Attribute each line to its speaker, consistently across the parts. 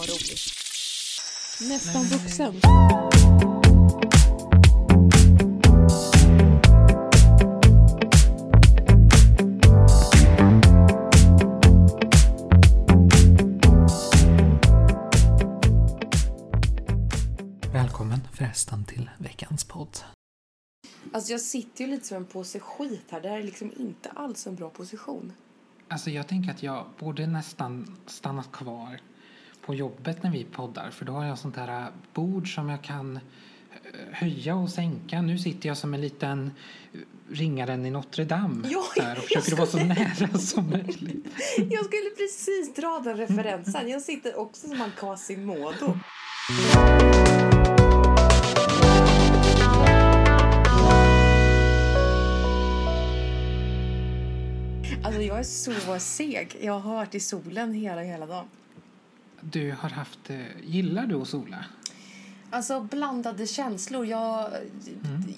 Speaker 1: ha roligt. Nästan vuxen.
Speaker 2: Välkommen förresten till veckans podd.
Speaker 1: Alltså jag sitter ju lite som en påse skit här. Det här är liksom inte alls en bra position.
Speaker 2: Alltså jag tänker att jag borde nästan stannat kvar på jobbet när vi poddar för då har jag sånt här bord som jag kan eh, höja och sänka. Nu sitter jag som en liten ringaren i Notre Dame
Speaker 1: Ja,
Speaker 2: där och försöker vara så
Speaker 1: skulle-
Speaker 2: nära som möjligt.
Speaker 1: Jag skulle precis dra den referensen. Jag sitter också som en Quasimodo. Alltså jag är så seg. Jag har varit i solen hela, hela dagen.
Speaker 2: Du har haft, eh, gillar du att sola?
Speaker 1: Alltså blandade känslor. Jag,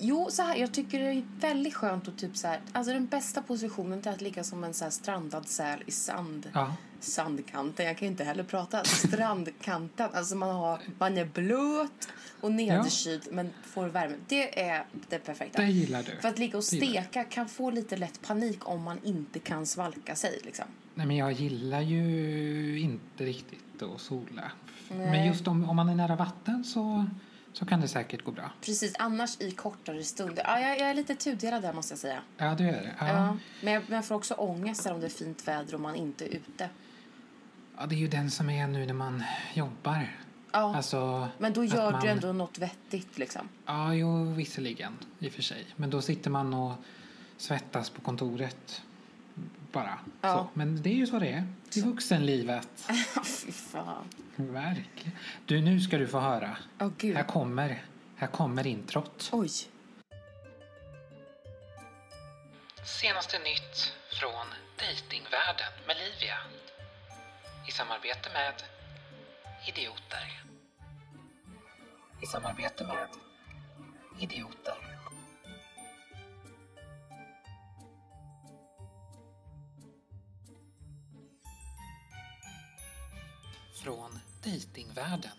Speaker 1: Jo, så här, jag tycker det är väldigt skönt att typ så här, alltså den bästa positionen är att ligga som en så strandad säl i sand.
Speaker 2: Ja.
Speaker 1: Sandkanten, jag kan inte heller prata. Strandkanten, alltså man, har, man är blöt och nederkyld men får värme. Det är det perfekta.
Speaker 2: Det gillar du.
Speaker 1: För att ligga och steka kan få lite lätt panik om man inte kan svalka sig liksom.
Speaker 2: Nej, men jag gillar ju inte riktigt att sola. Men
Speaker 1: Nej.
Speaker 2: just om, om man är nära vatten så, så kan det säkert gå bra.
Speaker 1: Precis, annars i kortare stunder. Ja, jag, jag är lite tudelad där måste jag säga.
Speaker 2: Ja, du är det. Ja.
Speaker 1: Ja. Men, jag, men jag får också ångest om det är fint väder och man inte är ute.
Speaker 2: Ja, det är ju den som är nu när man jobbar.
Speaker 1: Ja,
Speaker 2: Alltså,
Speaker 1: men då gör
Speaker 2: man,
Speaker 1: du ändå något vettigt liksom.
Speaker 2: Ja, jo, visserligen. I och för sig. Men då sitter man och svettas på kontoret. Bara.
Speaker 1: Ja.
Speaker 2: Så. Men det är ju så det är. I vuxenlivet.
Speaker 1: Fy fan.
Speaker 2: Verkligen. Du, nu ska du få höra.
Speaker 1: Åh gud.
Speaker 2: Här kommer, här kommer introt.
Speaker 1: Oj.
Speaker 2: Senaste nytt från Datingvärlden med Livia. I samarbete med Idioter. I samarbete med Idioter. Från Datingvärlden.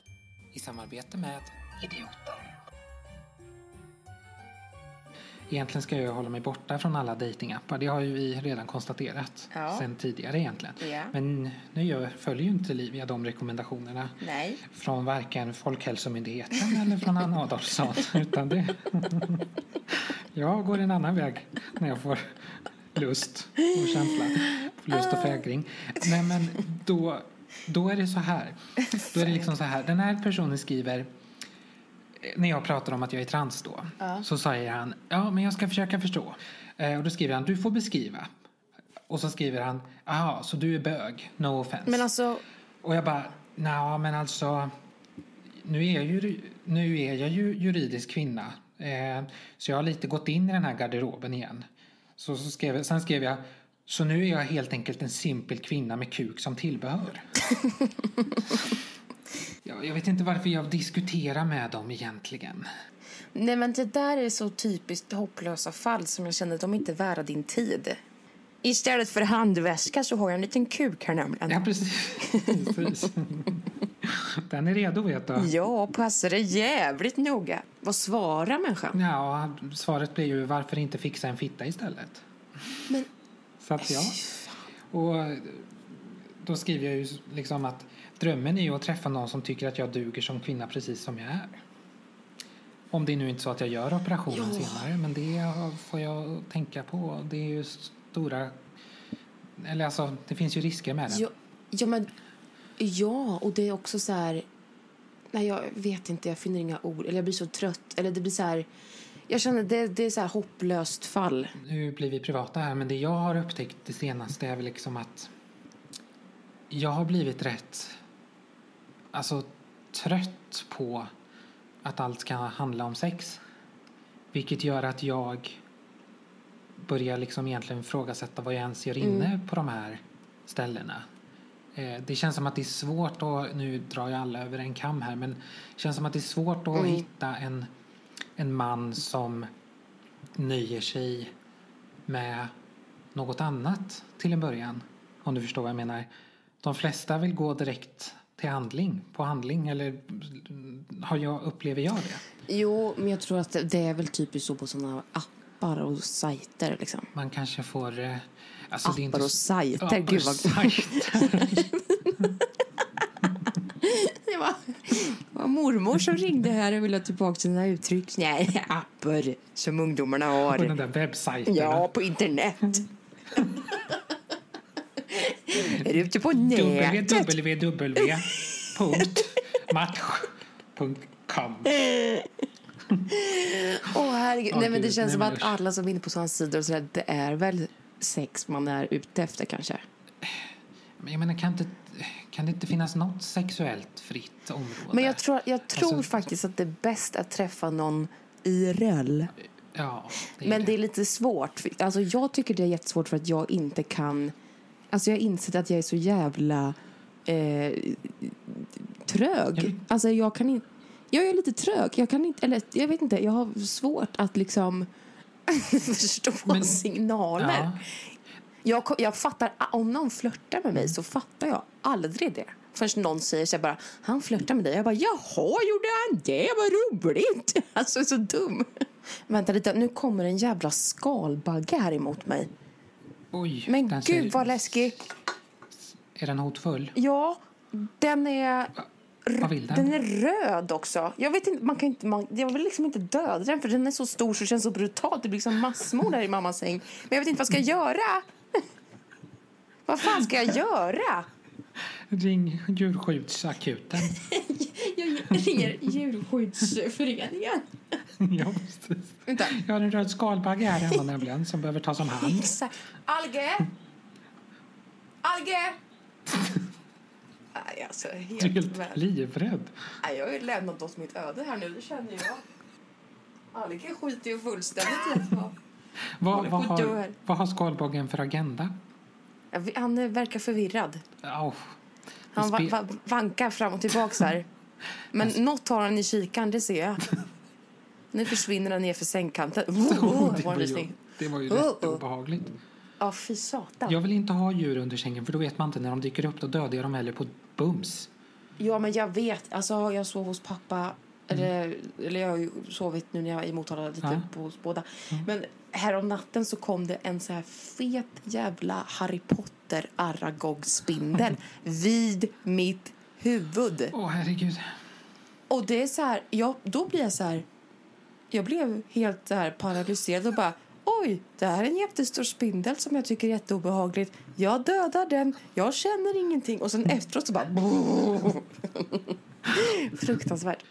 Speaker 2: I samarbete med Idioter. Egentligen ska jag hålla mig borta från alla datingappar. Det har ju vi redan konstaterat
Speaker 1: Ja.
Speaker 2: sen tidigare egentligen.
Speaker 1: Ja.
Speaker 2: Men nu gör, följer ju inte Livia de rekommendationerna
Speaker 1: Nej.
Speaker 2: från varken Folkhälsomyndigheten eller från Anna Adolfsson. Utan det... jag går en annan väg när jag får lust och känsla. Lust och fägring. Nej men då, då är det så här. Då är det liksom så här. Den här personen skriver när jag pratar om att jag är trans då,
Speaker 1: Ja.
Speaker 2: så säger han ja men jag ska försöka förstå. Eh, och då skriver han du får beskriva. Och så skriver han jaha så du är bög, no offense.
Speaker 1: Men alltså,
Speaker 2: Och jag bara, nej men alltså, nu är jag ju, nu är jag ju juridisk kvinna. Eh, så jag har lite gått in i den här garderoben igen. Så, så skrev, sen skrev jag, så nu är jag helt enkelt en simpel kvinna med kuk som tillbehör. jag, jag vet inte varför jag diskuterar med dem egentligen.
Speaker 1: nej men det där är så typiskt hopplösa fall som jag känner att de inte är värda din tid. Istället för handväska så har jag en liten kuk här nämligen.
Speaker 2: Ja, precis. precis. Den är redo vet du.
Speaker 1: Ja, passa dig jävligt noga. Vad svarar människan?
Speaker 2: Ja, svaret blir ju varför inte fixa en fitta istället?
Speaker 1: Men-
Speaker 2: Så att ja. Och då skriver jag ju liksom att drömmen är ju att träffa någon som tycker att jag duger som kvinna precis som jag är. Om det är nu inte så att jag gör operationen
Speaker 1: Ja.
Speaker 2: senare, men det får jag tänka på. Det är ju stora... Eller alltså, det finns ju risker med det.
Speaker 1: Ja, ja, men... Ja, och det är också så här... Nej, jag vet inte. Jag finner inga ord. Eller jag blir så trött. Eller det blir så här... Jag känner det, det är så här hopplöst fall.
Speaker 2: Nu blir vi privata här, men det jag har upptäckt det senaste är väl liksom att jag har blivit rätt alltså trött på att allt ska handla om sex. Vilket gör att jag börjar liksom egentligen ifrågasätta vad jag ens gör inne på de här ställena. Eh, Det känns som att det är svårt att, nu drar jag alla över en kam här, men det känns som att det är svårt att hitta en, en man som nöjer sig med något annat till en början. Om du förstår vad jag menar. De flesta vill gå direkt till handling, på handling eller har jag, upplever jag det?
Speaker 1: Jo, men jag tror att det är väl typiskt så på sådana appar och sajter liksom.
Speaker 2: Man kanske får... eh, Alltså det är
Speaker 1: Appar och sajter,
Speaker 2: Appar
Speaker 1: gud vad-
Speaker 2: sajter.
Speaker 1: Det var, mormor som ringde här och ville ha tillbaka sina uttryck. Nej, appar som ungdomarna
Speaker 2: På den
Speaker 1: har.
Speaker 2: där webbsajten.
Speaker 1: Ja, på internet. Är du ute på nätet?
Speaker 2: www.match.com
Speaker 1: Åh herregud.
Speaker 2: Åh,
Speaker 1: Nej men det känns
Speaker 2: Nej,
Speaker 1: som att alla som är inne på sådana sidor och sådär, det är väl sex man är ute efter kanske.
Speaker 2: Men jag menar, kan, inte, kan det inte finnas något sexuellt fritt område?
Speaker 1: Men jag tror, jag tror
Speaker 2: Alltså-
Speaker 1: faktiskt att det är bäst att träffa någon IRL.
Speaker 2: Ja, det
Speaker 1: Men
Speaker 2: det.
Speaker 1: det är lite svårt. Alltså jag tycker det är jättesvårt för att jag inte kan... Alltså jag har insett att jag är så jävla eh, trög.
Speaker 2: Jag
Speaker 1: Alltså jag kan inte... Jag är lite trög. Jag kan inte... Eller jag vet inte. Jag har svårt att liksom förstå
Speaker 2: Men-
Speaker 1: signaler.
Speaker 2: Ja.
Speaker 1: Jag, jag fattar... Om någon flörtar med mig så fattar jag aldrig det. Först någon säger så bara, han flörtar med dig. Jag bara, jaha, gjorde han det? Vad roligt! Alltså, så dum. Vänta lite, nu kommer en jävla skalbagge här emot mig.
Speaker 2: Oj,
Speaker 1: Men gud
Speaker 2: ser-
Speaker 1: vad läskig.
Speaker 2: Är den hotfull?
Speaker 1: Ja, den är...
Speaker 2: Vad vill den?
Speaker 1: Den är röd också. Jag vet inte, man kan inte, man, jag vill liksom inte döda den för den är så stor så känns så brutalt. Det blir liksom massmord där i mammas säng. Men jag vet inte vad ska jag göra. Vad fan ska jag göra?
Speaker 2: Ring djurskyddsakuten.
Speaker 1: Jag ringer djurskyddsföreningen.
Speaker 2: ja, precis.
Speaker 1: Vänta.
Speaker 2: Jag har en röd skalbagge här hemma nämligen som behöver tas om hand.
Speaker 1: Exakt. Alge! Alge! Nej, alltså
Speaker 2: Du är
Speaker 1: helt
Speaker 2: helt
Speaker 1: med.
Speaker 2: livrädd.
Speaker 1: Nej, jag har ju lämnat oss mitt öde här nu, det känner jag. Alge skiter ju fullständigt i att vara-
Speaker 2: har, vad har skalbaggen för agenda?
Speaker 1: Ja, Han verkar förvirrad.
Speaker 2: Oh.
Speaker 1: Han va- va- vankar fram och tillbaka här. Men något har han i kikaren, det ser jag. Nu försvinner han ner för sängkanten. Oh,
Speaker 2: Oh,
Speaker 1: oh,
Speaker 2: det,
Speaker 1: var
Speaker 2: ju, det var ju
Speaker 1: Oh,
Speaker 2: rätt
Speaker 1: oh.
Speaker 2: obehagligt.
Speaker 1: Ja, fy satan.
Speaker 2: Jag vill inte ha djur under sängen för då vet man inte när de dyker upp. Då dödar jag dem heller på bums.
Speaker 1: Ja, men jag vet. Alltså, jag sov hos pappa.
Speaker 2: Mm.
Speaker 1: Eller, eller jag har ju sovit nu när jag är i Motala lite
Speaker 2: Ja.
Speaker 1: på hos båda.
Speaker 2: Mm.
Speaker 1: Men här om natten så kom det en så här fet jävla Harry Potter Aragog spindel vid mitt huvud.
Speaker 2: Åh herregud.
Speaker 1: Och det är så här, jag, då blir jag så här, jag blev helt så här paralyserad och bara oj, det här är en jättestor spindel som jag tycker är jätteobehagligt. Jag dödar den, jag känner ingenting och sen efteråt så bara fruktansvärt.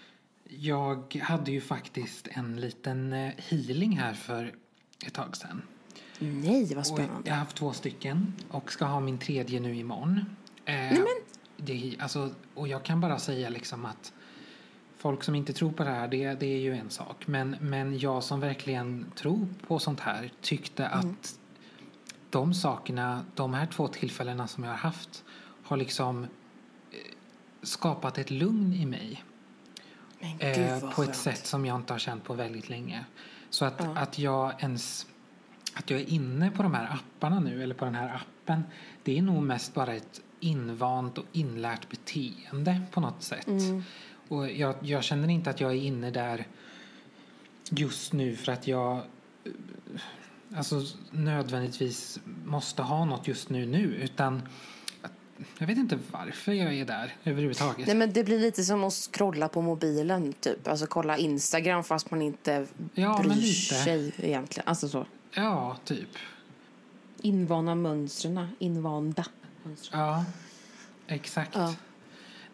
Speaker 2: Jag hade ju faktiskt en liten eh, healing här för ett tag sedan.
Speaker 1: Nej, vad
Speaker 2: Och
Speaker 1: spännande.
Speaker 2: jag har haft två stycken och ska ha min tredje nu imorgon. Eh,
Speaker 1: Nej, men
Speaker 2: det, alltså, och jag kan bara säga liksom att folk som inte tror på det här, det, det är ju en sak. Men, men jag som verkligen tror på sånt här tyckte
Speaker 1: Mm.
Speaker 2: att de sakerna, de här två tillfällena som jag har haft har liksom eh, skapat ett lugn i mig. Eh, på ett sätt som jag inte har känt på väldigt länge. Så att,
Speaker 1: Ja.
Speaker 2: att jag ens att jag är inne på de här apparna nu, eller på den här appen, det är nog mest bara ett invant och inlärt beteende på något sätt.
Speaker 1: Mm.
Speaker 2: Och jag, jag känner inte att jag är inne där just nu för att jag alltså, nödvändigtvis måste ha något just nu nu, utan jag vet inte varför jag är där överhuvudtaget.
Speaker 1: Nej, men det blir lite som att scrolla på mobilen, typ. Alltså kolla Instagram fast man inte
Speaker 2: Ja, men
Speaker 1: bryr
Speaker 2: lite.
Speaker 1: sig egentligen. Alltså så.
Speaker 2: Ja, typ.
Speaker 1: Invana mönstren, invanda mönstren.
Speaker 2: Ja, exakt.
Speaker 1: Ja.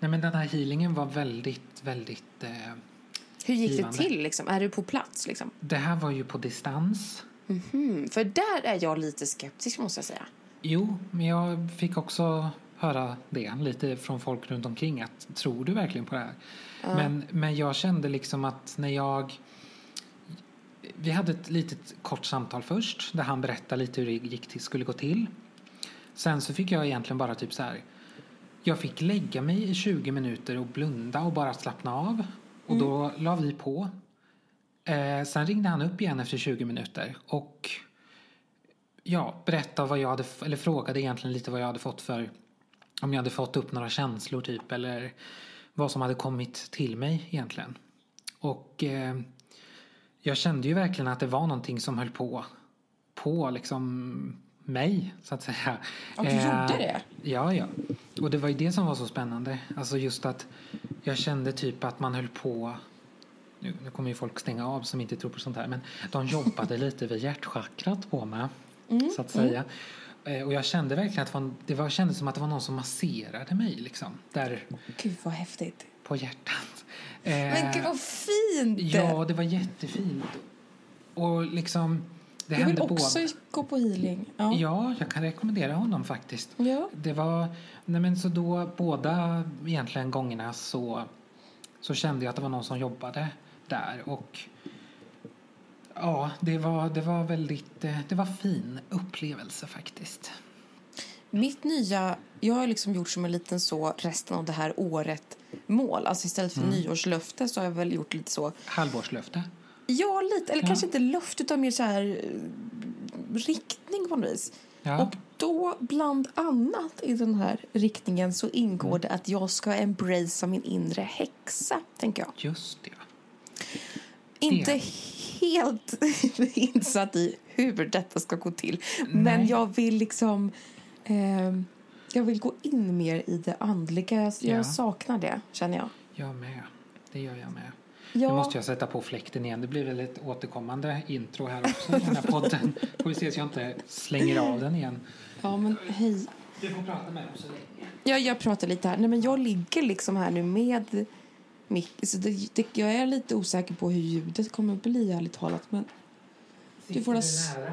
Speaker 2: Nej, men den här healingen var väldigt, väldigt... Eh,
Speaker 1: Hur gick
Speaker 2: Givande.
Speaker 1: det till? Liksom? Är du på plats? Liksom?
Speaker 2: det här var ju på distans.
Speaker 1: Hmm, för där är jag lite skeptisk, måste jag säga.
Speaker 2: Jo, men jag fick också höra det lite från folk runt omkring. Att, tror du verkligen på det här? Men, men jag kände liksom att när jag... Vi hade ett litet kort samtal först där han berättade lite hur det gick till, skulle gå till. Sen så fick jag egentligen bara typ så här. Jag fick lägga mig i 20 minuter och blunda och bara slappna av. Och då la vi på. Eh, sen ringde han upp igen efter 20 minuter och ja, berättade vad jag hade, eller frågade egentligen lite vad jag hade fått för om jag hade fått upp några känslor typ eller vad som hade kommit till mig egentligen. Och eh, jag kände ju verkligen att det var någonting som höll på på liksom mig så att säga.
Speaker 1: Ja, du gjorde det?
Speaker 2: Ja, ja. Och det var ju det som var så spännande. Alltså just att jag kände typ att man höll på nu, nu kommer ju folk stänga av som inte tror på sånt här men de jobbade lite vid hjärtchakrat på mig
Speaker 1: Mm,
Speaker 2: så att säga. Eh, Och jag kände verkligen att det var, det var, kändes som att det var någon som masserade mig liksom där
Speaker 1: Gud vad häftigt.
Speaker 2: på hjärtat.
Speaker 1: Men
Speaker 2: Eh,
Speaker 1: gud vad fint!
Speaker 2: Ja, det var jättefint. Och liksom det
Speaker 1: jag vill också
Speaker 2: båda.
Speaker 1: gå på healing. Ja.
Speaker 2: Ja, jag kan rekommendera honom faktiskt.
Speaker 1: Ja.
Speaker 2: Det var, nej men så då båda egentligen gångerna så, så kände jag att det var någon som jobbade där och ja, det var, det var väldigt, eh, det var fin upplevelse faktiskt.
Speaker 1: Mitt nya, jag har liksom gjort som en liten så resten av det här året mål. Alltså istället för nyårslöfte så har jag väl gjort lite så.
Speaker 2: Halvårslöfte.
Speaker 1: Ja, lite. Eller
Speaker 2: Ja.
Speaker 1: kanske inte löfte utan mer så här eh, riktning på något vis.
Speaker 2: Ja.
Speaker 1: Och då bland annat i den här riktningen så ingår
Speaker 2: Mm.
Speaker 1: det att jag ska embracea min inre häxa, tänker jag.
Speaker 2: Just det.
Speaker 1: Inte helt insatt i hur detta ska gå till. Men
Speaker 2: Nej.
Speaker 1: jag vill liksom... ehm, jag vill gå in mer i det andliga. Jag,
Speaker 2: Ja.
Speaker 1: saknar det, känner jag.
Speaker 2: Jag med. Det gör jag med.
Speaker 1: Ja.
Speaker 2: Nu måste jag sätta på fläkten igen. Det blir väl ett återkommande intro här också i den här podden. Får vi se så jag inte slänger av den igen.
Speaker 1: Ja, men hej.
Speaker 2: Du får prata med dem så länge.
Speaker 1: Ja, jag pratar lite här. Nej, men jag ligger liksom här nu med Så det, det, jag är lite osäker på hur ljudet kommer att bli, ärligt talat. Men, Du får
Speaker 2: nära?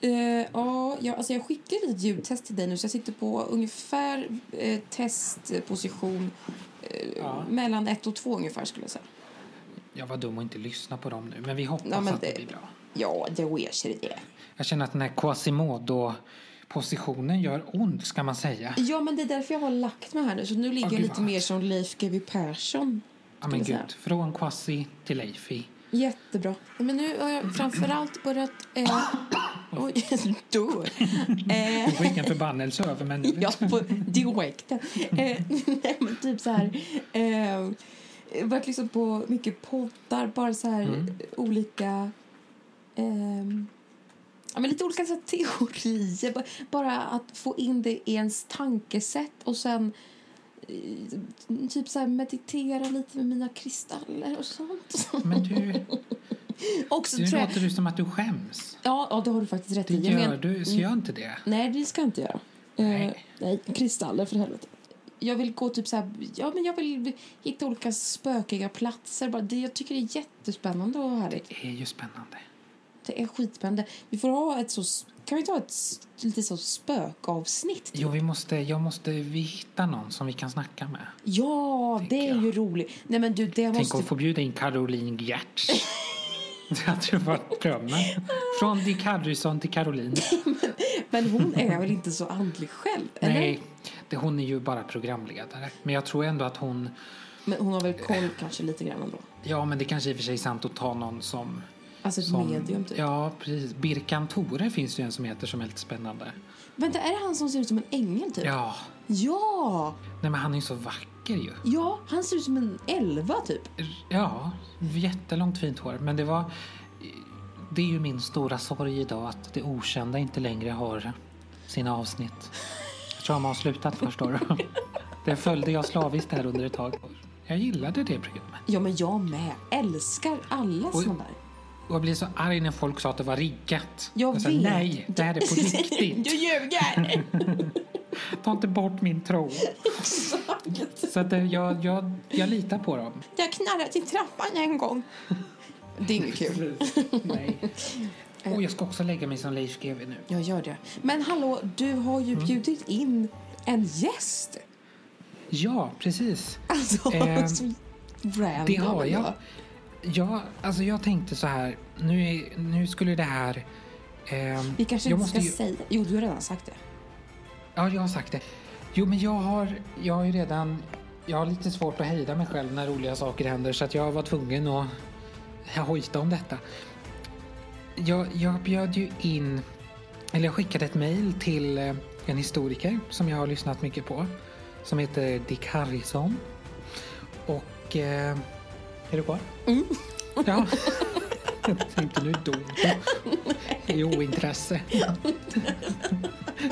Speaker 1: eh, ja, jag, alltså jag skickar ett ljudtest till dig nu, så jag sitter på ungefär eh, testposition eh,
Speaker 2: Ja.
Speaker 1: mellan ett och två ungefär, skulle jag säga.
Speaker 2: Jag var dum och inte lyssna på dem nu, men vi hoppas
Speaker 1: Ja, men
Speaker 2: att det...
Speaker 1: det-
Speaker 2: blir bra.
Speaker 1: Ja, det erkänner det.
Speaker 2: Jag känner att den här Quasimodo-positionen gör ont, ska man säga.
Speaker 1: Ja, men det är därför jag har lagt mig här nu. Så nu ligger
Speaker 2: Åh,
Speaker 1: jag lite mer som Leif GW Persson.
Speaker 2: Ja, men gud. Från Quasi till Leifi.
Speaker 1: Jättebra. Men nu har jag framförallt börjat... Eh, oj, dör. Eh,
Speaker 2: Det var ingen förbannelse över, men...
Speaker 1: ja, på direkten. Eh, nej, men typ så här... Eh, varit liksom på mycket poddar, bara så här
Speaker 2: Mm.
Speaker 1: olika... ehm, ja, men lite olika så teorier. Ba- Bara att få in det i ens tankesätt och sen eh, typ så meditera lite med mina kristaller och sånt.
Speaker 2: Men du,
Speaker 1: Också
Speaker 2: nu låter du som att du skäms.
Speaker 1: Ja, ja, det har du faktiskt rätt
Speaker 2: Det
Speaker 1: i. Jag
Speaker 2: gör
Speaker 1: men-
Speaker 2: du, så gör inte det.
Speaker 1: Nej, det ska jag inte göra. Eh,
Speaker 2: Nej.
Speaker 1: nej, kristaller för helvete. Jag vill gå typ så här, ja men jag vill hitta olika spökiga platser. Bara det, jag tycker det är jättespännande och härligt.
Speaker 2: Det är ju spännande.
Speaker 1: Det är skitspännande. Vi får ha ett så, kan vi ta ett lite så spökavsnitt?
Speaker 2: Jo, vi måste, jag måste vi hitta någon som vi kan snacka med.
Speaker 1: Ja, det är
Speaker 2: jag.
Speaker 1: ju roligt. Nej men du, det
Speaker 2: Tänk
Speaker 1: måste...
Speaker 2: att få bjuda in Caroline Giertz. Det hade ju varit drömmen. Från Dick Harrison till Caroline.
Speaker 1: Men hon är väl inte så andlig själv? Eller?
Speaker 2: Nej, det, hon är ju bara programledare. Men jag tror ändå att hon...
Speaker 1: Men hon har väl koll kanske lite grann ändå?
Speaker 2: Ja, men det kanske i och för sig är sant att ta någon som...
Speaker 1: Alltså ett
Speaker 2: som
Speaker 1: medium typ.
Speaker 2: Ja, precis. Birkan Tore finns det ju en som heter som är lite spännande.
Speaker 1: Vänta, är det han som ser ut som en ängel typ?
Speaker 2: Ja,
Speaker 1: Ja!
Speaker 2: nej men han är ju så vacker ju.
Speaker 1: Ja, han ser ut som en elva typ.
Speaker 2: Ja, jättelångt fint hår. Men det var... Det är ju min stora sorg idag att det okända inte längre har sina avsnitt. Jag tror de har slutat förstår du. Det följde jag slaviskt här under ett tag. Jag gillade det programmet.
Speaker 1: Ja, men jag med. Älskar alla
Speaker 2: Oj.
Speaker 1: såna där.
Speaker 2: Och jag blev så arg när folk sa att det var riggat.
Speaker 1: Jag
Speaker 2: sa,
Speaker 1: vet.
Speaker 2: nej, det här är på riktigt.
Speaker 1: du ljuger!
Speaker 2: Ta inte bort min tro. Så att eh, jag, jag, jag litar på dem.
Speaker 1: jag har knarrat i trappan en gång. Det är inget kul.
Speaker 2: Nej. Och jag ska också lägga mig som Leif GW nu.
Speaker 1: Jag gör det. Men hallå, du har ju
Speaker 2: Mm.
Speaker 1: bjudit in en gäst.
Speaker 2: Ja, precis.
Speaker 1: Alltså,
Speaker 2: Ehm,
Speaker 1: så random.
Speaker 2: Det har jag. Ja, alltså jag tänkte så här. Nu, nu skulle det här... ehm,
Speaker 1: Vi kanske inte ska
Speaker 2: ju-
Speaker 1: säga... Jo, du har redan sagt det.
Speaker 2: Ja, jag har sagt det. Jo, men jag har, jag har ju redan... Jag har lite svårt att hejda mig själv när roliga saker händer så att jag var tvungen att hojta om detta. Jag, jag bjöd ju in... Eller jag skickade ett mejl till eh, en historiker som jag har lyssnat mycket på. som heter Dick Harrison. Och... Eh, är du kvar?
Speaker 1: Mm.
Speaker 2: Ja. Jag tänkte nu dog du i ointresse.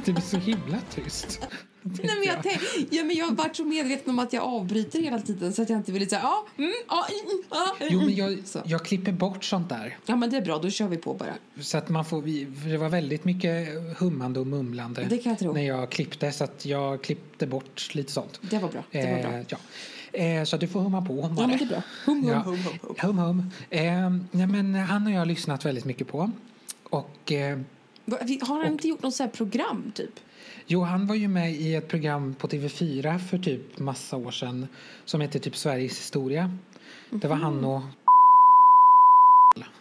Speaker 2: Det blir så himla tyst.
Speaker 1: Nej, men jag, tänk, ja, men jag har varit så medveten om att jag avbryter hela tiden så att jag inte vill säga ja, mm, ja, mm, ja, mm.
Speaker 2: Jo, men jag,
Speaker 1: Så.
Speaker 2: jag klipper bort sånt där.
Speaker 1: ja, men det är bra. Då kör vi på bara.
Speaker 2: Så att man får, det var väldigt mycket hummande och mumlande
Speaker 1: Det kan jag tro.
Speaker 2: när jag klippte. Så att jag klippte bort lite sånt.
Speaker 1: Det var bra. Det var bra.
Speaker 2: Eh, ja. Eh, så du får humma på bara.
Speaker 1: Ja, men det är bra. Hum, hum,
Speaker 2: Ja.
Speaker 1: hum, hum, hum.
Speaker 2: Hum, hum. Eh, nej, men han och jag har lyssnat väldigt mycket på. Och eh,
Speaker 1: Har han inte gjort något så här program, typ?
Speaker 2: jo, han var ju med i ett program på TV4 för typ massa år sedan som heter typ Sveriges historia. Det var han och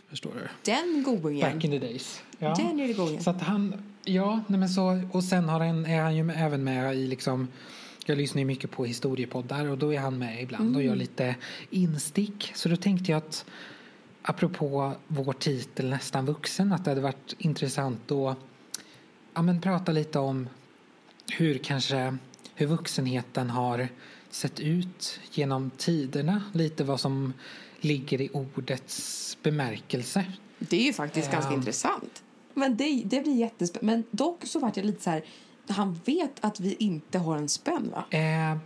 Speaker 2: Förstår du?
Speaker 1: Den goingen.
Speaker 2: Back in the days. Ja.
Speaker 1: Den är det goingen.
Speaker 2: Så att han, ja, nej men så, och sen har han, är han ju även med i liksom, jag lyssnar ju mycket på historiepoddar och då är han med ibland och gör lite instick. Så då tänkte jag att, apropå vår titel Nästan vuxen, att det hade varit intressant att ja, men prata lite om hur kanske, hur vuxenheten har sett ut genom tiderna. Lite vad som ligger i ordets bemärkelse.
Speaker 1: Det är ju faktiskt ganska
Speaker 2: Ja.
Speaker 1: intressant. Men det, det blir jättespännande. Men dock så vart jag lite så här... Han vet att vi inte har en spänn, va?
Speaker 2: Eh,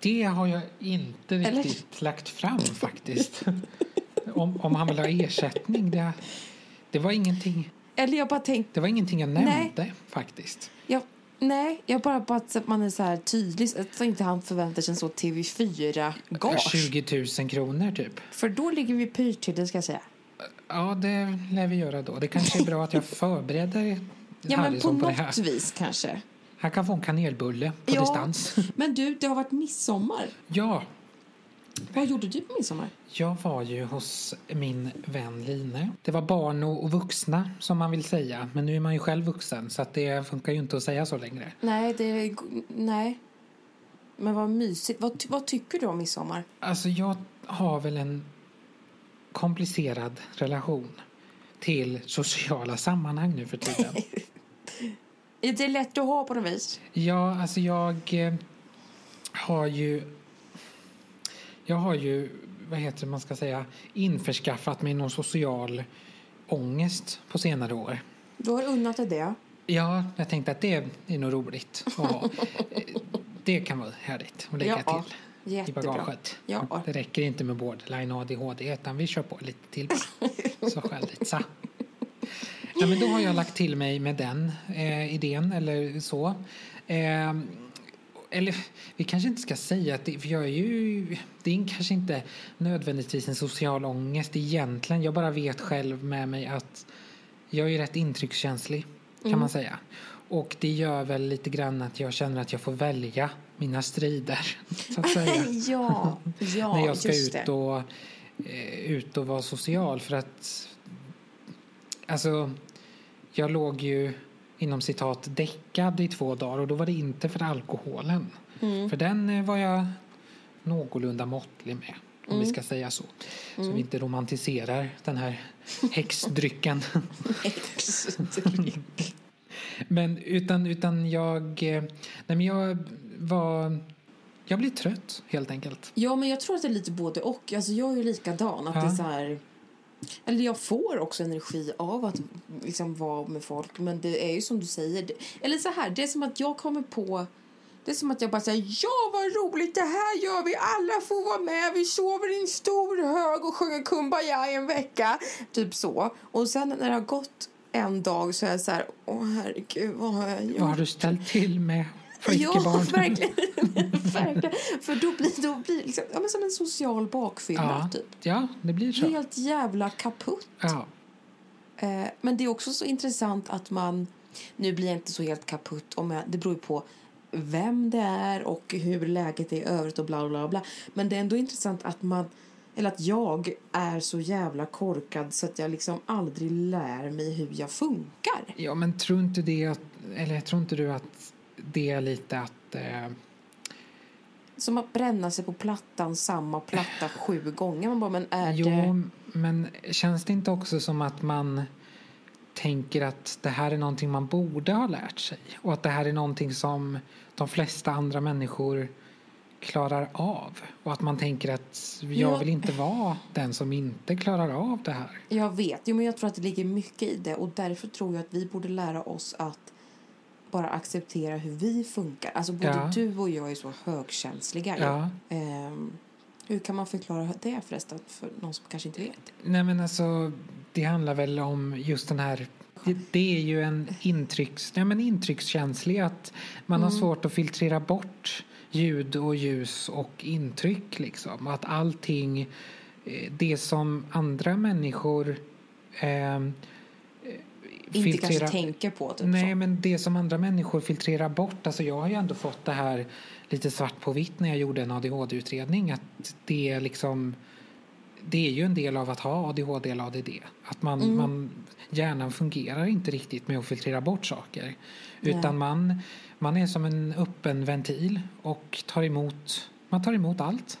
Speaker 2: det har jag inte
Speaker 1: Eller?
Speaker 2: riktigt lagt fram faktiskt. om, om han vill ha ersättning. Det, det, var ingenting,
Speaker 1: Eller jag bara tänkte...
Speaker 2: det var ingenting jag
Speaker 1: Nej.
Speaker 2: nämnde faktiskt.
Speaker 1: Jag, nej, jag bara på att man är så här tydlig. så Att inte han förväntar sig en så TV4-gage.
Speaker 2: 20 000 kronor typ.
Speaker 1: För då ligger vi pyrt till, det ska jag säga.
Speaker 2: Ja, det lär vi göra då. Det kanske är bra att jag förbereder
Speaker 1: Ja, men på
Speaker 2: på,
Speaker 1: något vis kanske.
Speaker 2: Han kan få en kanelbulle på
Speaker 1: Ja.
Speaker 2: distans.
Speaker 1: Men du, det har varit midsommar.
Speaker 2: Ja,
Speaker 1: Vad gjorde du på midsommar?
Speaker 2: jag var ju hos min vän Line. Det var barn och vuxna som man vill säga. Men nu är man ju själv vuxen så att det funkar ju inte att säga så längre.
Speaker 1: Nej, det... Nej. Men vad mysigt. Vad, vad tycker du om midsommar?
Speaker 2: Alltså jag har väl en komplicerad relation till sociala sammanhang nu för tiden.
Speaker 1: Är det lätt att ha på något vis?
Speaker 2: ja, alltså jag eh, har ju... Jag har ju, vad heter det man ska säga, införskaffat mig någon social ångest på senare år.
Speaker 1: Du har unnat dig det.
Speaker 2: Ja, jag tänkte att det är nog roligt. Eh, Det kan vara härligt att lägga
Speaker 1: Ja,
Speaker 2: till i
Speaker 1: jättebra.
Speaker 2: bagaget.
Speaker 1: Ja.
Speaker 2: Det räcker inte med borderline och ADHD utan vi kör på lite till bara. Så så. Ja, men då har jag lagt till mig med den eh, idén eller så. Eh, eller vi kanske inte ska säga att det, för jag är ju, det är kanske inte nödvändigtvis en social ångest egentligen. Jag bara vet själv med mig att jag är rätt intryckskänslig kan man säga. Och det gör väl lite grann att jag känner att jag får välja mina strider. Så att säga.
Speaker 1: ja, ja
Speaker 2: när jag ska ut och, eh, ut och vara social. För att, alltså, jag låg ju inom citat däckad i två dagar och då var det inte för alkoholen.
Speaker 1: Mm.
Speaker 2: För den eh, var jag någorlunda måttlig med, om
Speaker 1: Mm.
Speaker 2: vi ska säga så. Så vi inte romantiserar den här häxdrycken. men utan, utan jag, eh, nej men jag var, jag blev trött helt enkelt.
Speaker 1: Ja, men jag tror att det är lite både och. Alltså, jag är ju likadan. Att
Speaker 2: Ja.
Speaker 1: det är så här... Eller jag får också energi av att liksom vara med folk. Men det är ju som du säger. Eller så här, det är som att jag kommer på... Det är som att jag bara säger ja vad roligt det här gör vi. Alla får vara med. Vi sover i en stor hög och sjunger Kumbaya i en vecka. Typ så. Och sen när det har gått en dag så är jag så här, åh herregud vad har jag gjort?
Speaker 2: Vad har du ställt till med
Speaker 1: Ja,
Speaker 2: flickebarn?
Speaker 1: verkligen. verkligen. För då blir, då blir det liksom, ja, men som en social bakfylla,
Speaker 2: Ja,
Speaker 1: typ.
Speaker 2: ja, det blir så.
Speaker 1: Helt jävla kaputt.
Speaker 2: Ja.
Speaker 1: Eh, men det är också så intressant att man... Nu blir jag inte så helt kaputt. Om jag, det beror ju på vem det är och hur läget är i övrigt och bla bla bla. Men det är ändå intressant att man... Eller att jag är så jävla korkad så att jag liksom aldrig lär mig hur jag funkar.
Speaker 2: ja, men tror inte det att, eller tror inte du att det är lite att eh,
Speaker 1: Som att bränna sig på plattan, samma platta sju gånger. Man bara, men är det...
Speaker 2: Jo, men känns det inte också som att man tänker att det här är någonting man borde ha lärt sig och att det här är någonting som de flesta andra människor klarar av och att man tänker att jag
Speaker 1: Ja.
Speaker 2: vill inte vara den som inte klarar av det här.
Speaker 1: Jag vet, jo, men jag tror att det ligger mycket i det och därför tror jag att vi borde lära oss att bara acceptera hur vi funkar. Alltså både
Speaker 2: Ja.
Speaker 1: du och jag är så högkänsliga. ju.
Speaker 2: Ja.
Speaker 1: Ehm, hur kan man förklara det förresten för någon som kanske inte vet?
Speaker 2: Nej men alltså, det handlar väl om just den här det, det är ju en intrycks, ja, men intryckskänslig att man har svårt att filtrera bort ljud och ljus och intryck liksom. Att allting, eh, det som andra människor eh,
Speaker 1: Inte kanske tänker på typ
Speaker 2: Nej,
Speaker 1: så.
Speaker 2: men det som andra människor filtrerar bort. Alltså jag har ju ändå fått det här lite svart på vitt när jag gjorde en ADHD-utredning. Att det är liksom... Det är ju en del av att ha ADHD eller ADD. Att man,
Speaker 1: Mm.
Speaker 2: man, hjärnan fungerar inte riktigt med att filtrera bort saker. Utan man, man är som en öppen ventil och tar emot, man tar emot allt.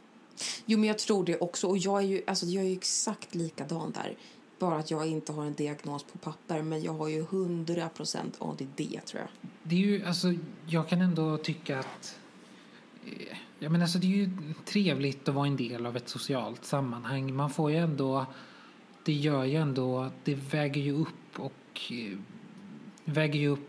Speaker 1: Jo, men jag tror det också. Och jag är ju, alltså, jag är ju exakt likadan där. Bara att jag inte har en diagnos på papper. Men jag har ju 100% ADD tror jag.
Speaker 2: Det är ju, alltså, jag kan ändå tycka att... eh, Ja, men alltså, det är ju trevligt att vara en del av ett socialt sammanhang. Man får ju ändå... Det gör ju ändå... Det väger ju upp och... eh, Väger ju upp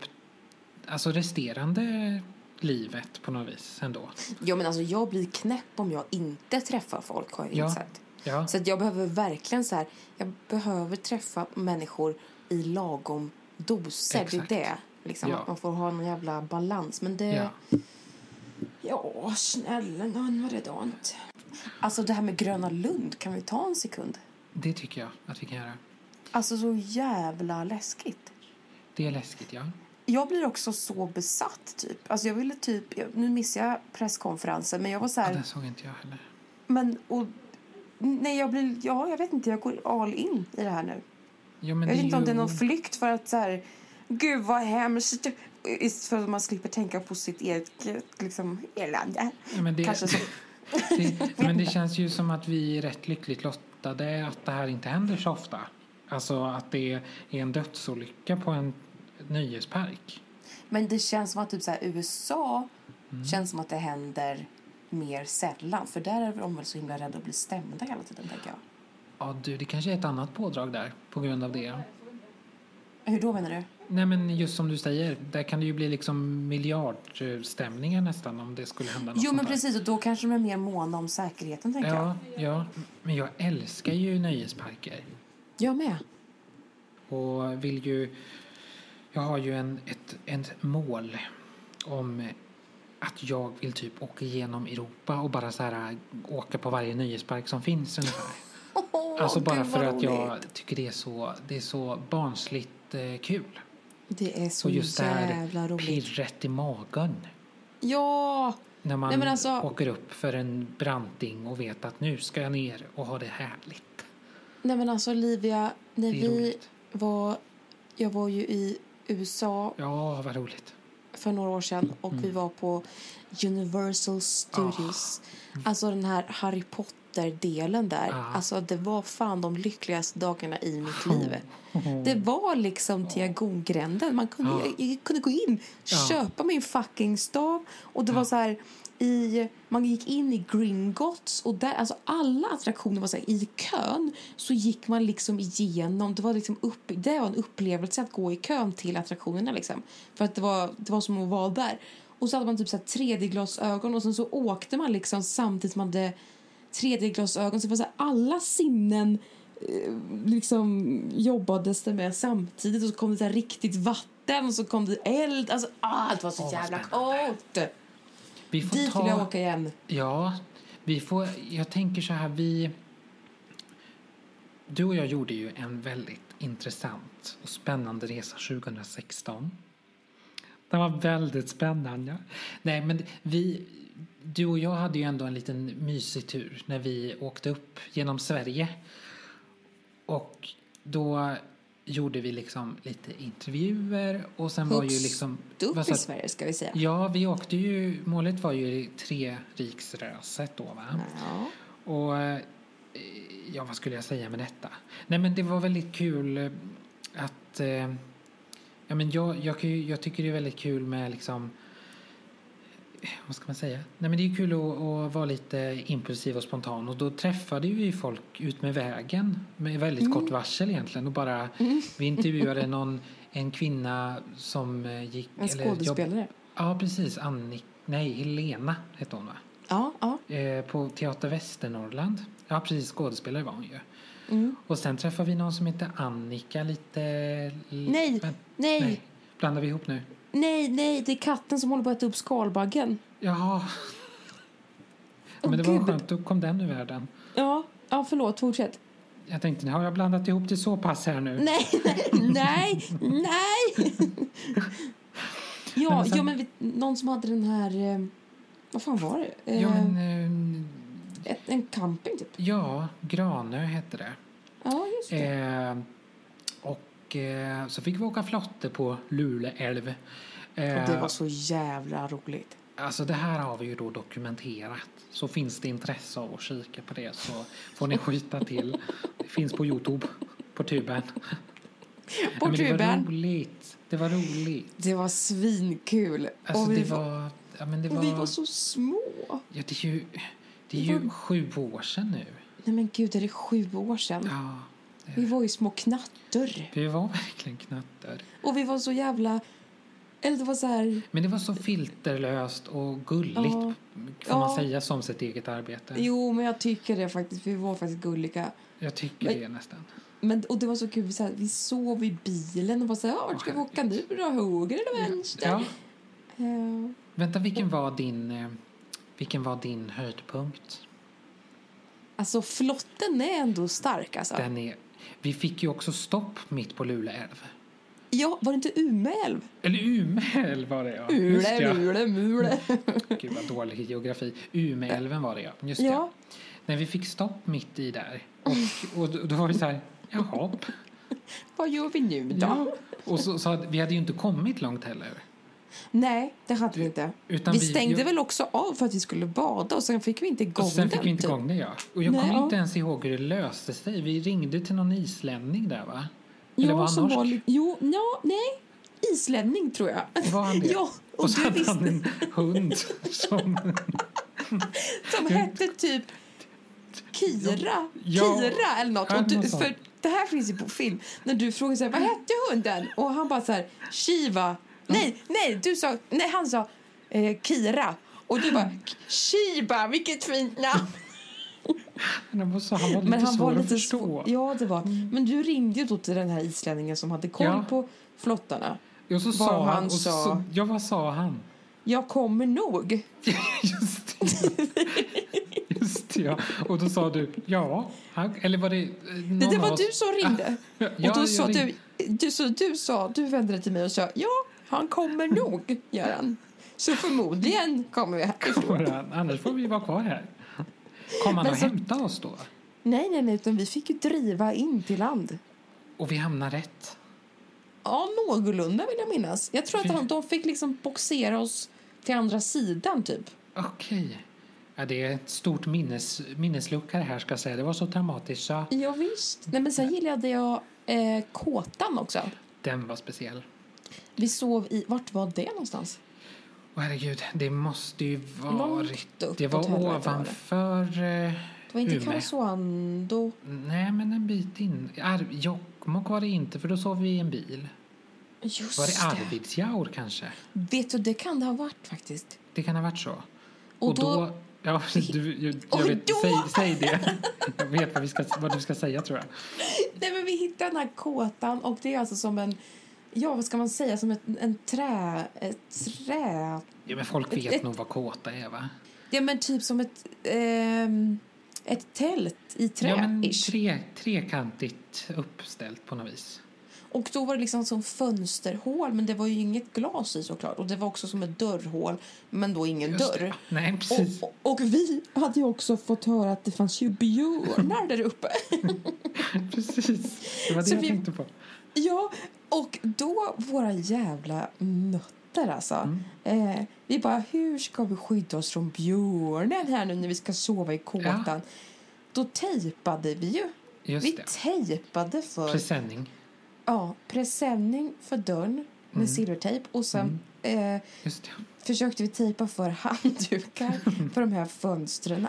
Speaker 2: alltså resterande livet på något vis ändå.
Speaker 1: Ja, men alltså, jag blir knäpp om jag inte träffar folk har jag
Speaker 2: Ja.
Speaker 1: insett.
Speaker 2: Ja,
Speaker 1: Så att jag behöver verkligen så här, jag behöver träffa människor i lagom doser.
Speaker 2: Exakt.
Speaker 1: Det är det. Liksom,
Speaker 2: Ja.
Speaker 1: Att man får ha någon jävla balans. Men det...
Speaker 2: ja.
Speaker 1: Ja, snälla nån vad det dant. Alltså det här med Gröna Lund, kan vi ta en sekund?
Speaker 2: Det tycker jag att vi kan göra.
Speaker 1: Alltså så jävla läskigt.
Speaker 2: Det är läskigt, ja.
Speaker 1: Jag blir också så besatt typ. Alltså jag ville typ, nu missar jag presskonferensen men jag var så
Speaker 2: ja
Speaker 1: här,
Speaker 2: den såg inte jag heller.
Speaker 1: men och nej jag blir, ja jag vet inte, jag går all in i det här nu.
Speaker 2: Ja,
Speaker 1: Jag vet
Speaker 2: är
Speaker 1: inte om det är
Speaker 2: ju-
Speaker 1: någon flykt för att så här, gud vad hemskt. För att man slipper tänka på sitt eget liksom, elände.
Speaker 2: Ja, men det,
Speaker 1: Kanske så.
Speaker 2: det, men det känns ju som att vi är rätt lyckligt lottade att det här inte händer så ofta. Alltså att det är en dödsolycka på en nöjespark.
Speaker 1: Men det känns som att typ så här, USA
Speaker 2: Mm.
Speaker 1: känns som att det händer mer sällan. För där är de väl så himla rädda att bli stämda hela tiden tänker jag.
Speaker 2: Ja, du, det kanske är ett annat pådrag där på grund av det.
Speaker 1: Hur då menar du?
Speaker 2: Nej, men just som du säger, där kan det ju bli liksom miljardstämningar nästan om det skulle hända något
Speaker 1: Jo men precis och då kanske de är mer måna om säkerheten tänker jag.
Speaker 2: Ja, ja, men jag älskar ju nöjesparker.
Speaker 1: Jag med.
Speaker 2: Och vill ju... Jag har ju en, ett, ett mål om att jag vill typ åka igenom Europa och bara så här åka på varje nöjespark som finns ungefär. Alltså bara för att jag
Speaker 1: roligt.
Speaker 2: tycker det är så, det är så barnsligt eh, kul.
Speaker 1: Det är så
Speaker 2: Och just det här
Speaker 1: jävla roligt.
Speaker 2: pirret i magen.
Speaker 1: Ja!
Speaker 2: När man
Speaker 1: Nej, alltså-
Speaker 2: åker upp för en branting och vet att nu ska jag ner och ha det härligt.
Speaker 1: Nej men alltså Olivia, när vi
Speaker 2: roligt.
Speaker 1: var... Jag var ju i USA
Speaker 2: Ja, vad roligt.
Speaker 1: För några år sedan och
Speaker 2: Mm.
Speaker 1: vi var på Universal Studios. Alltså den här Harry Potter-delen där.
Speaker 2: Ah.
Speaker 1: Alltså det var fan de lyckligaste dagarna i mitt liv. Det var liksom Diagongränden. Man kunde,
Speaker 2: Ja.
Speaker 1: jag, jag kunde gå in, köpa min fucking stav och det var så här i, man gick in i Gringotts och där, alltså alla attraktioner var så här, i kön så gick man liksom igenom, det var liksom upp, det var en upplevelse att gå i kön till attraktionerna liksom. För att det var, det var som att vara där. Och så hade man typ så här 3D-glasögon och sen så åkte man liksom samtidigt som man hade 3D-glasögon. Så det var så här, alla sinnen eh, liksom jobbades det med samtidigt och så kom det så riktigt vatten och så kom det eld. Alltså, ah, det var så
Speaker 2: vad
Speaker 1: jävla coolt!
Speaker 2: Vi får
Speaker 1: Dit
Speaker 2: ta...
Speaker 1: vill jag åka igen.
Speaker 2: Ja, vi får, jag tänker så här, vi... Du och jag gjorde ju en väldigt intressant och spännande resa 2016. Den var väldigt spännande. Nej, men vi... Du och jag hade ju ändå en liten mysig tur när vi åkte upp genom Sverige. Och då gjorde vi liksom lite intervjuer och sen var ju
Speaker 1: Högst
Speaker 2: liksom...
Speaker 1: Upp i Sverige ska vi säga.
Speaker 2: Ja, vi åkte ju, målet var ju Treriksröset då va?
Speaker 1: Ja.
Speaker 2: Och ja, vad skulle jag säga med detta? Nej men det var väldigt kul eh, att eh, ja, men jag, jag, jag tycker det är väldigt kul med liksom vad ska man säga? Nej, men det är kul att, att vara lite impulsiv och spontan och då träffade vi folk ut med vägen med väldigt kort varsel egentligen och bara vi intervjuade någon en kvinna som eh, gick
Speaker 1: En
Speaker 2: eller jobb-
Speaker 1: skådespelare.
Speaker 2: Ja, precis. Annik, nej, Helena hette hon va?
Speaker 1: Ja, ja.
Speaker 2: Eh, på Teater Västernorrland. Ja, precis. Skådespelare var hon ju.
Speaker 1: Mm.
Speaker 2: Och sen träffade vi någon som heter Annika lite...
Speaker 1: Nej,
Speaker 2: Men-
Speaker 1: nej,
Speaker 2: nej. Blandar vi ihop nu?
Speaker 1: Nej, nej, det är katten som håller på att äta upp skalbaggen.
Speaker 2: Jaha. Men det var
Speaker 1: Gud.
Speaker 2: skönt, då kom den ur världen.
Speaker 1: Ja, ja förlåt, fortsätt.
Speaker 2: Jag tänkte, har jag blandat ihop det så pass här nu?
Speaker 1: Nej, nej, nej! ja,
Speaker 2: Men sen-
Speaker 1: ja, men vi, någon som hade den här... Eh, vad fan var det? Eh,
Speaker 2: Ja, men... Eh,
Speaker 1: ett, en camping, typ.
Speaker 2: ja, Granö hette det.
Speaker 1: Ja, just det.
Speaker 2: Eh, och eh, så fick vi åka flotte på Lule älv. Eh,
Speaker 1: Och det var så jävla roligt.
Speaker 2: Alltså det här har vi ju då dokumenterat. Så finns det intresse av att kika på det så får ni skjuta till. Det finns på Youtube, på tuben.
Speaker 1: På
Speaker 2: Ja, men Det var
Speaker 1: tuben.
Speaker 2: roligt. Det var roligt.
Speaker 1: Det var svinkul.
Speaker 2: Alltså
Speaker 1: och vi,
Speaker 2: det
Speaker 1: var.
Speaker 2: Ja, men det var,
Speaker 1: vi var så små.
Speaker 2: ja, det är ju, det är ju
Speaker 1: var-
Speaker 2: sju år sedan nu.
Speaker 1: Nej men gud, är det sju år sedan?
Speaker 2: Ja,
Speaker 1: Vi var ju små knattor.
Speaker 2: vi var verkligen knattar.
Speaker 1: Och vi var så jävla... Eller det var så här...
Speaker 2: Men det var så filterlöst och gulligt,
Speaker 1: Ja.
Speaker 2: får man
Speaker 1: Ja.
Speaker 2: säga, som sitt eget arbete.
Speaker 1: Jo, men jag tycker det faktiskt. Vi var faktiskt gulliga.
Speaker 2: Jag tycker
Speaker 1: Men-
Speaker 2: det nästan.
Speaker 1: Men, och det var så kul, så här, vi sov i bilen och var så här, "Ja, vart ska vi åka nu då? Höger eller vänster?
Speaker 2: Ja.
Speaker 1: Eh,
Speaker 2: Vänta, vilken var din, eh, vilken var din höjdpunkt?
Speaker 1: alltså flotten är ändå stark alltså.
Speaker 2: Den är, vi fick ju också stopp mitt på Lule älv.
Speaker 1: Ja, var det inte Umeälv?
Speaker 2: Eller Umeälv var det ja.
Speaker 1: Ule,
Speaker 2: ja.
Speaker 1: mule, mule.
Speaker 2: Gud vad dålig geografi. Umeälven var det ja. Just
Speaker 1: Ja.
Speaker 2: ja. När vi fick stopp mitt i där. Och, och då- då var vi så här, jaha.
Speaker 1: Vad gör vi nu då?
Speaker 2: Ja. Och så, så hade, vi hade ju inte kommit långt heller.
Speaker 1: Nej, det hade vi inte.
Speaker 2: Utan
Speaker 1: vi
Speaker 2: vi-
Speaker 1: stängde
Speaker 2: jag-
Speaker 1: väl också av för att vi skulle bada och sen fick vi inte igång
Speaker 2: Och sen fick
Speaker 1: den,
Speaker 2: vi inte
Speaker 1: typ.
Speaker 2: igång det ja. Och jag
Speaker 1: Nej,
Speaker 2: kommer
Speaker 1: ja.
Speaker 2: inte ens ihåg hur det löste sig. Vi ringde till någon islänning där va? Eller var
Speaker 1: Ja,
Speaker 2: han
Speaker 1: som
Speaker 2: norsk?
Speaker 1: var. Jo, ja, nej. Islänning, tror jag.
Speaker 2: Var han det?
Speaker 1: Ja, och,
Speaker 2: Och så hade
Speaker 1: visste...
Speaker 2: han en hund som...
Speaker 1: Som hette typ Kira.
Speaker 2: Ja.
Speaker 1: Kira eller något. Och du, för det här finns ju på film. När du frågar så här, vad hette hunden? Och han bara så här, Shiva. Nej, nej, du sa, nej han sa eh, Kira. Och du bara, Shiba, vilket fint namn.
Speaker 2: Han var, han var lite
Speaker 1: Men han
Speaker 2: svår
Speaker 1: var lite
Speaker 2: att förstå.
Speaker 1: Ja, det var. Men du ringde ju då till den här islänningen som hade koll
Speaker 2: Ja.
Speaker 1: på flottarna.
Speaker 2: Och så sa
Speaker 1: han
Speaker 2: han... Och så,
Speaker 1: sa.
Speaker 2: ja, vad sa han?
Speaker 1: Jag kommer nog.
Speaker 2: Just det. Just det, ja. Och då sa du ja. Han, eller var det eh, någon
Speaker 1: Nej, det var du som ringde. Och då sa
Speaker 2: ringde.
Speaker 1: du, du, så du sa, du vände dig till mig och sa ja, han kommer nog, gör han. Så förmodligen kommer vi härifrån.
Speaker 2: Annars får vi vara kvar här. Kom han och
Speaker 1: så-
Speaker 2: hämta oss då?
Speaker 1: Nej, nej, nej, utan vi fick ju driva in till land.
Speaker 2: Och vi hamnar rätt.
Speaker 1: Ja, någorlunda vill jag minnas. Jag tror att de fick liksom boxera oss till andra sidan, typ.
Speaker 2: Okej. Ja, det är ett stort minnes, minneslucka det här ska jag säga. Det var så traumatiskt så
Speaker 1: Ja, visst. Nej, men sen gillade jag eh, kåtan också.
Speaker 2: den var speciell.
Speaker 1: Vi sov i, vart var det någonstans?
Speaker 2: Åh, herregud, det måste ju varit...
Speaker 1: Långt
Speaker 2: Det var
Speaker 1: var det.
Speaker 2: ovanför eh,
Speaker 1: Det var inte. Karesuando.
Speaker 2: Nej, men en bit in. Ar- Jokkmokk var det inte, för då sov vi i en bil.
Speaker 1: Just
Speaker 2: Var det Arvidsjaur kanske?
Speaker 1: Vet du, det kan det ha varit faktiskt.
Speaker 2: Det kan ha varit så.
Speaker 1: Och, då,
Speaker 2: ja, du, jag,
Speaker 1: Och
Speaker 2: jag vet,
Speaker 1: då-
Speaker 2: säg, säg det. Jag vet vad, vi ska, vad du ska säga tror jag.
Speaker 1: nej, men vi hittade den här kåtan och det är alltså som en, ja vad ska man säga, som ett, en trä, ett trä,
Speaker 2: Ja, men folk vet
Speaker 1: ett-
Speaker 2: nog vad kåta är va?
Speaker 1: ja men typ som ett, ehm, ett tält i trä.
Speaker 2: Ja, men tre, trekantigt uppställt på något vis.
Speaker 1: Och då var det liksom som fönsterhål men det var ju inget glas i såklart och det var också som ett dörrhål men då ingen
Speaker 2: Just
Speaker 1: dörr.
Speaker 2: det. Nej, precis.
Speaker 1: Och, och, och vi hade ju också fått höra att det fanns ju björnar där uppe.
Speaker 2: precis. Det var det
Speaker 1: Så
Speaker 2: jag
Speaker 1: vi-
Speaker 2: tänkte på.
Speaker 1: Ja, och då våra jävla nötter alltså.
Speaker 2: Mm.
Speaker 1: Eh, vi bara, hur ska vi skydda oss från björnen här nu när vi ska sova i kåtan? Då tejpade vi ju.
Speaker 2: Just
Speaker 1: vi
Speaker 2: det.
Speaker 1: tejpade för...
Speaker 2: Presenning.
Speaker 1: ja, presenning för dörren med silvertejp och sen eh,
Speaker 2: Just det.
Speaker 1: försökte vi tejpa för handdukar för de här fönstren.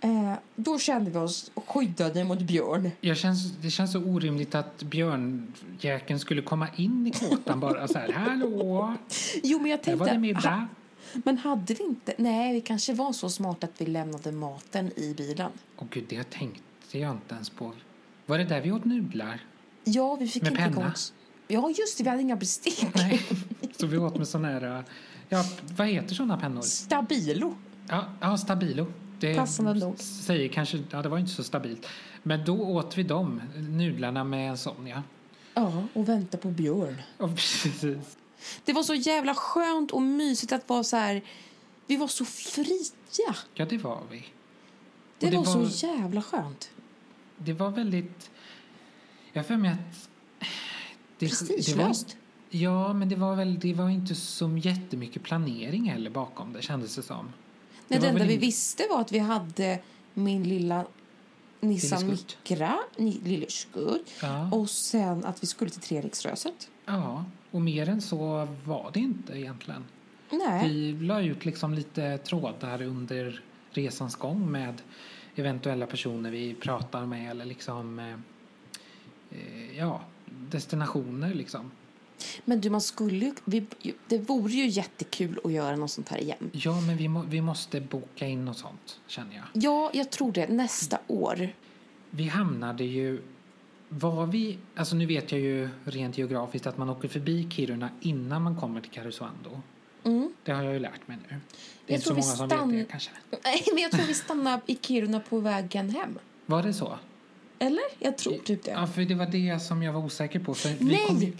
Speaker 1: Eh, då kände vi oss skyddade mot björn.
Speaker 2: Jag känns, det känns så orimligt att björnjäkeln skulle komma in i kåtan bara så här. Hallå,
Speaker 1: Jo, men jag
Speaker 2: där var det
Speaker 1: tänkte... ha, men hade vi inte... Nej, vi kanske var så smarta att vi lämnade maten i bilen.
Speaker 2: Åh gud, det tänkte jag inte ens på. Var det där vi åt nudlar?
Speaker 1: Ja, vi fick
Speaker 2: Med
Speaker 1: inte
Speaker 2: penna?
Speaker 1: igång... Ja, just det. Vi hade inga bestick.
Speaker 2: Nej, så vi åt med sån här... Ja, vad heter såna pennor?
Speaker 1: Stabilo.
Speaker 2: Ja, ja Stabilo. Det
Speaker 1: Passande nog.
Speaker 2: säger kanske... Ja, det var inte så stabilt. Men då åt vi dem, nudlarna med en sån, ja.
Speaker 1: Ja, och vänta på björn.
Speaker 2: Och precis.
Speaker 1: Det var så jävla skönt och mysigt att vara så här... Vi var så fria.
Speaker 2: Ja, det var vi.
Speaker 1: Det,
Speaker 2: det
Speaker 1: var,
Speaker 2: var-
Speaker 1: så jävla skönt.
Speaker 2: Det var väldigt... Jag har för mig att... Det,
Speaker 1: Prestigelöst.
Speaker 2: ja, men det var väl det var inte så jättemycket planering heller bakom det, kändes det som.
Speaker 1: Nej,
Speaker 2: det
Speaker 1: enda vi visste var att vi hade min lilla Nissan. Micra, Lille Skutt,
Speaker 2: Ja.
Speaker 1: och sen att vi skulle till Treriksröset.
Speaker 2: ja, och mer än så var det inte egentligen.
Speaker 1: Nej,
Speaker 2: Vi la ut liksom lite trådar under resans gång med eventuella personer vi pratar med eller liksom eh, eh, ja, destinationer liksom.
Speaker 1: Men du, man skulle vi, det vore ju jättekul att göra något sånt här igen.
Speaker 2: Ja, men vi, må, vi måste boka in något sånt känner jag.
Speaker 1: Ja, jag tror det. Nästa år.
Speaker 2: Vi hamnade ju var vi, alltså nu vet jag ju rent geografiskt att man åker förbi Kiruna innan man kommer till Karesuando.
Speaker 1: Mm.
Speaker 2: Det har jag ju lärt mig nu. Det är
Speaker 1: Jag
Speaker 2: inte så många som vet det kanske.
Speaker 1: Nej, men jag tror vi stannar i Kiruna på vägen hem.
Speaker 2: Var det så?
Speaker 1: Eller? Jag tror typ det.
Speaker 2: Ja, för det var det som jag var osäker på. För
Speaker 1: Nej!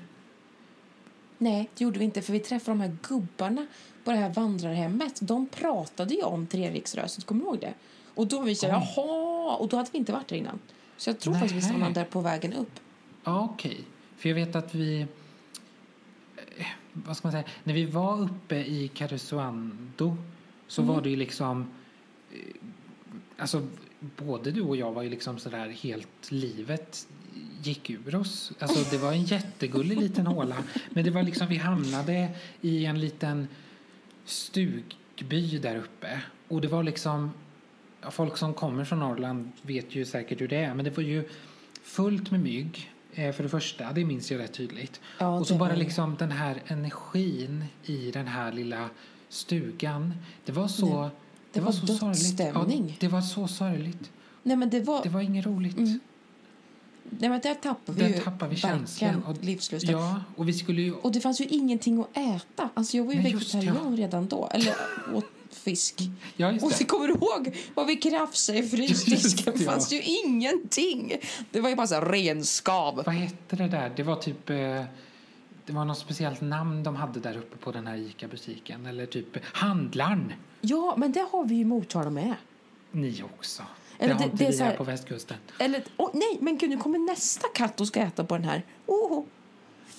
Speaker 1: Nej, det gjorde vi inte. För vi träffade de här gubbarna på det här vandrarhemmet. De pratade ju om Treriksröset, kommer du ihåg det? Och då var vi så här,
Speaker 2: Oj.
Speaker 1: jaha! Och då hade vi inte varit där innan. Så jag tror faktiskt vi stannade där på vägen upp.
Speaker 2: Ja, okej. För jag vet att vi... eh, Vad ska man säga? När vi var uppe i Karesuando så
Speaker 1: Mm.
Speaker 2: var det ju liksom... eh, Alltså, både du och jag var ju liksom sådär helt livet gick ur oss. Alltså det var en jättegullig liten håla. Men det var liksom, vi hamnade i en liten stugby där uppe. Och det var liksom, folk som kommer från Norrland vet ju säkert hur det är. Men det var ju fullt med mygg. eh, För det första, det minns jag rätt tydligt.
Speaker 1: Ja,
Speaker 2: och så
Speaker 1: det
Speaker 2: bara
Speaker 1: var det.
Speaker 2: liksom den här energin i den här lilla stugan. Det var så...
Speaker 1: Nej, det var
Speaker 2: så sorgligt. Ja, det var så sorgligt.
Speaker 1: Nej, men det var...
Speaker 2: Det var inget roligt.
Speaker 1: Mm. Nej, men där tappade vi
Speaker 2: Där
Speaker 1: ju
Speaker 2: tappade vi känslan. Och-
Speaker 1: livslusten.
Speaker 2: Ja, och vi skulle ju...
Speaker 1: Och det fanns ju ingenting att äta. Alltså jag var ju
Speaker 2: Nej,
Speaker 1: vegetarian redan då. Eller åt fisk.
Speaker 2: Ja,
Speaker 1: Och
Speaker 2: det.
Speaker 1: kommer du ihåg vad vi krafsade i frysdisken?
Speaker 2: Det, ja.
Speaker 1: fanns ju ingenting. Det var ju bara så renskav.
Speaker 2: Vad hette det där? Det var typ... Eh, det var något speciellt namn de hade där uppe på den här ICA-butiken. Eller typ Handlarn.
Speaker 1: Ja, men det har vi ju Motala med.
Speaker 2: Ni också.
Speaker 1: Eller
Speaker 2: det har inte
Speaker 1: det är
Speaker 2: vi här på västkusten.
Speaker 1: Eller, åh, nej, men gud, nu kommer nästa katt och ska äta på den här. Oh.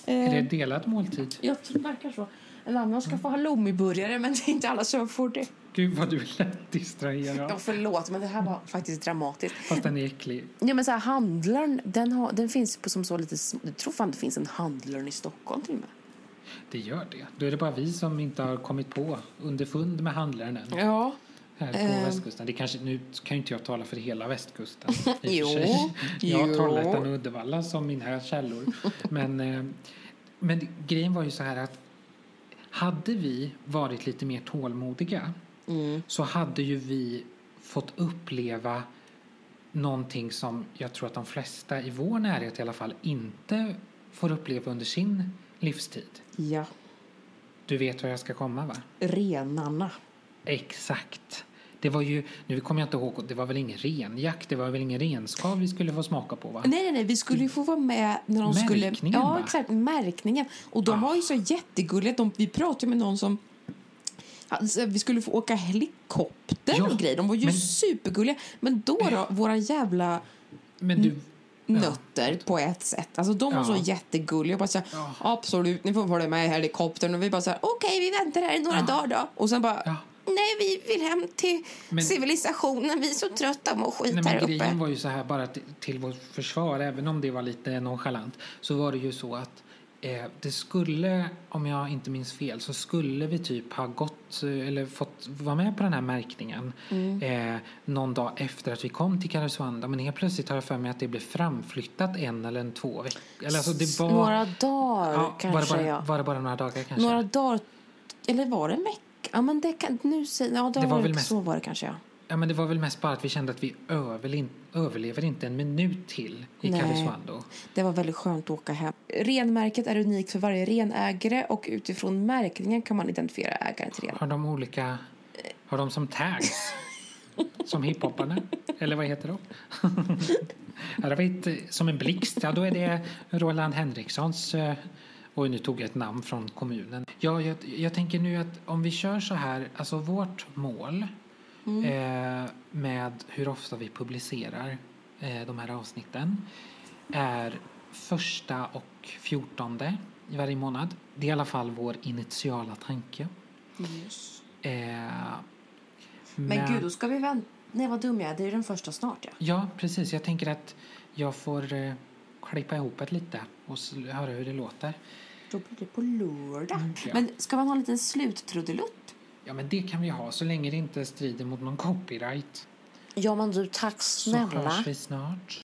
Speaker 2: Är
Speaker 1: Eh,
Speaker 2: det delad måltid?
Speaker 1: jag verkar så. En annan ska få halloumiburgare, men det är inte alla som får det.
Speaker 2: Gud vad du är lätt distraherad.
Speaker 1: Ja, förlåt, men det här var faktiskt dramatiskt.
Speaker 2: Fast den är äcklig.
Speaker 1: Ja, men så här, handlaren, den, har, den finns på som så lite... Jag tror fan det finns en handlare i Stockholm till och med.
Speaker 2: Det gör det. Då är det bara vi som inte har kommit på underfund med handlaren än.
Speaker 1: Ja.
Speaker 2: Här på
Speaker 1: Eh.
Speaker 2: västkusten. Det kanske, nu kan ju inte jag tala för hela västkusten.
Speaker 1: Jo,
Speaker 2: sig. Jag har. Trollhättan och Uddevalla som mina källor. Men, eh, men grejen var ju så här att hade vi varit lite mer tålmodiga
Speaker 1: Mm.
Speaker 2: så hade ju vi fått uppleva någonting som jag tror att de flesta i vår närhet i alla fall inte får uppleva under sin livstid.
Speaker 1: Ja.
Speaker 2: Du vet var jag ska komma va?
Speaker 1: Renarna.
Speaker 2: Exakt. Det var ju, nu kommer jag inte ihåg, det var väl ingen renjakt, det var väl ingen renskav vi skulle få smaka på va?
Speaker 1: Nej, nej, nej, vi skulle ju få vara med när de skulle...
Speaker 2: Märkningen,
Speaker 1: Ja,
Speaker 2: va?
Speaker 1: exakt. Märkningen. Och de
Speaker 2: Ah.
Speaker 1: var ju så jättegulliga. De, vi pratade med någon som... Alltså, vi skulle få åka helikopter
Speaker 2: Ja,
Speaker 1: och grejer. De var ju
Speaker 2: men-
Speaker 1: supergulliga. Men då, då våra jävla
Speaker 2: Men du,
Speaker 1: nötter på ett sätt. Alltså de var
Speaker 2: Ja.
Speaker 1: så jättegulliga. Och bara så här,
Speaker 2: Ja.
Speaker 1: Absolut, ni får följa med i helikoptern. Och vi bara så här, okej, vi väntar här i några
Speaker 2: Ja.
Speaker 1: dagar då. Och sen bara,
Speaker 2: Ja.
Speaker 1: Nej, vi vill hem till
Speaker 2: Men-
Speaker 1: civilisationen. Vi är så trötta på skit
Speaker 2: Nej,
Speaker 1: här
Speaker 2: men
Speaker 1: uppe.
Speaker 2: grejen var ju så här, bara till, till vårt försvar, även om det var lite nonchalant, så var det ju så att eh, det skulle, om jag inte minns fel, så skulle vi typ ha gått eh, eller fått vara med på den här märkningen
Speaker 1: Mm.
Speaker 2: eh, någon dag efter att vi kom till Karesuando. Men helt plötsligt har jag för mig att det blev framflyttat en eller en två veckor. Eller alltså det var,
Speaker 1: Några dagar
Speaker 2: ja,
Speaker 1: kanske,
Speaker 2: var, det bara,
Speaker 1: ja.
Speaker 2: var det bara några dagar kanske?
Speaker 1: Några dagar, eller var det en vecka? Ja, men det kan, nu ja, det
Speaker 2: Det var
Speaker 1: var
Speaker 2: väl mest-
Speaker 1: så var det kanske, ja.
Speaker 2: Ja, men det var väl mest bara att vi kände att vi överlin, överlever inte en minut till i. Karesuando.
Speaker 1: Det var väldigt skönt att åka hem. Renmärket är unikt för varje renägare och utifrån märkningen kan man identifiera ägaren till renen.
Speaker 2: Har de olika... Har de som tags? som hiphopparna? Eller vad heter de? ja, det vet, som en blixt, ja då är det Roland Henrikssons... Och nu tog jag ett namn från kommunen. Ja, jag, jag tänker nu att om vi kör så här, alltså vårt mål eh, med hur ofta vi publicerar eh, de här avsnitten är första och fjortonde i varje månad. Det är i alla fall vår initiala tanke. Eh,
Speaker 1: Men, gud, då ska vi vänta. Nej, vad dum jag är. Det är ju den första snart, ja.
Speaker 2: Ja, precis. Jag tänker att jag får eh, klippa ihop det lite och höra hur det låter.
Speaker 1: Då blir det på lördag.
Speaker 2: Mm, ja.
Speaker 1: Men ska man ha en liten sluttrudelutt?
Speaker 2: Ja, men det kan vi ha så länge det inte strider mot någon copyright.
Speaker 1: Ja, men du, tack
Speaker 2: Så
Speaker 1: snälla.
Speaker 2: hörs vi snart.